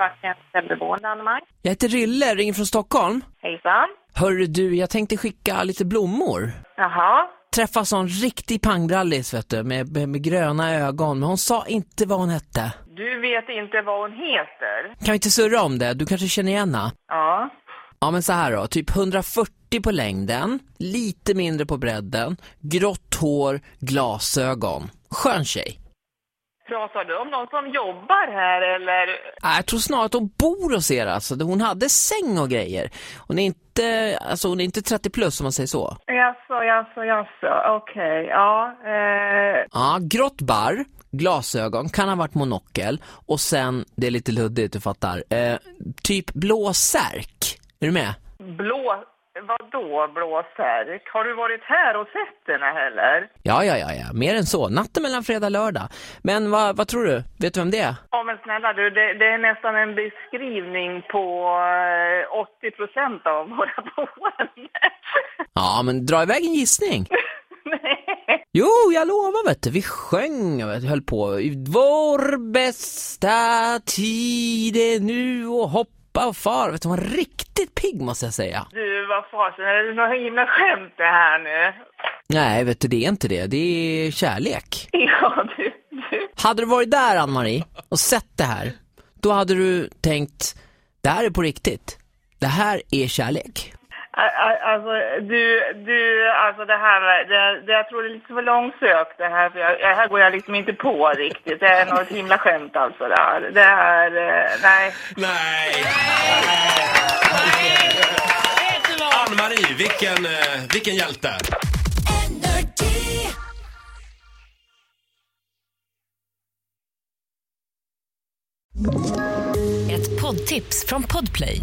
Kvartens äldreboende, Anna-Maj. Jag heter Rille, ringer från Stockholm. Hejsan. Hörru du, jag tänkte skicka lite blommor. Jaha. Träffa sån riktig pangbrallis, vet du, med, med, med gröna ögon. Men hon sa inte vad hon hette. Du vet inte vad hon heter? Kan vi inte surra om det? Du kanske känner igen henne? Ja. Ja, men så här då. Typ 140 på längden, lite mindre på bredden, grått hår, glasögon. Skön tjej. Pratar du om någon som jobbar här eller? Jag tror snarare att hon bor hos er alltså. Hon hade säng och grejer. Hon är inte, alltså hon är inte 30 plus om man säger så. Jaså, jaså, jaså. Okej, ja. Eh, Ja, grått barr, glasögon, kan ha varit monokel och sen, det är lite luddigt du fattar, eh, typ blå särk. Är du med? blå... Vadå blå särk? Har du varit här och sett henne heller? Ja, ja, ja, ja, mer än så. Natten mellan fredag och lördag. Men vad, vad tror du? Vet du vem det är? Ja men snälla du, det, det är nästan en beskrivning på eh, 80 procent av våra boenden. Ja, men dra iväg en gissning. Nej. Jo, jag lovar vet du. Vi sjöng och höll på. Vår bästa tid är nu och hoppa och far. Vet du, var riktigt pigg måste jag säga. Du, vad fasen, är det något himla skämt det här nu? Nej, vet du, det är inte det. Det är kärlek. Ja, du, du. Hade du varit där, Ann-Marie, och sett det här, då hade du tänkt, det här är på riktigt. Det här är kärlek. Alltså, du, du, alltså det här, det, det, jag tror det är lite för långsökt det här, för jag, det här går jag liksom inte på riktigt. Det är något himla skämt alltså det här. Det här, eh, nej. Nej! Ann-Marie, vilken, eh, vilken hjälte! Ett poddtips från Podplay.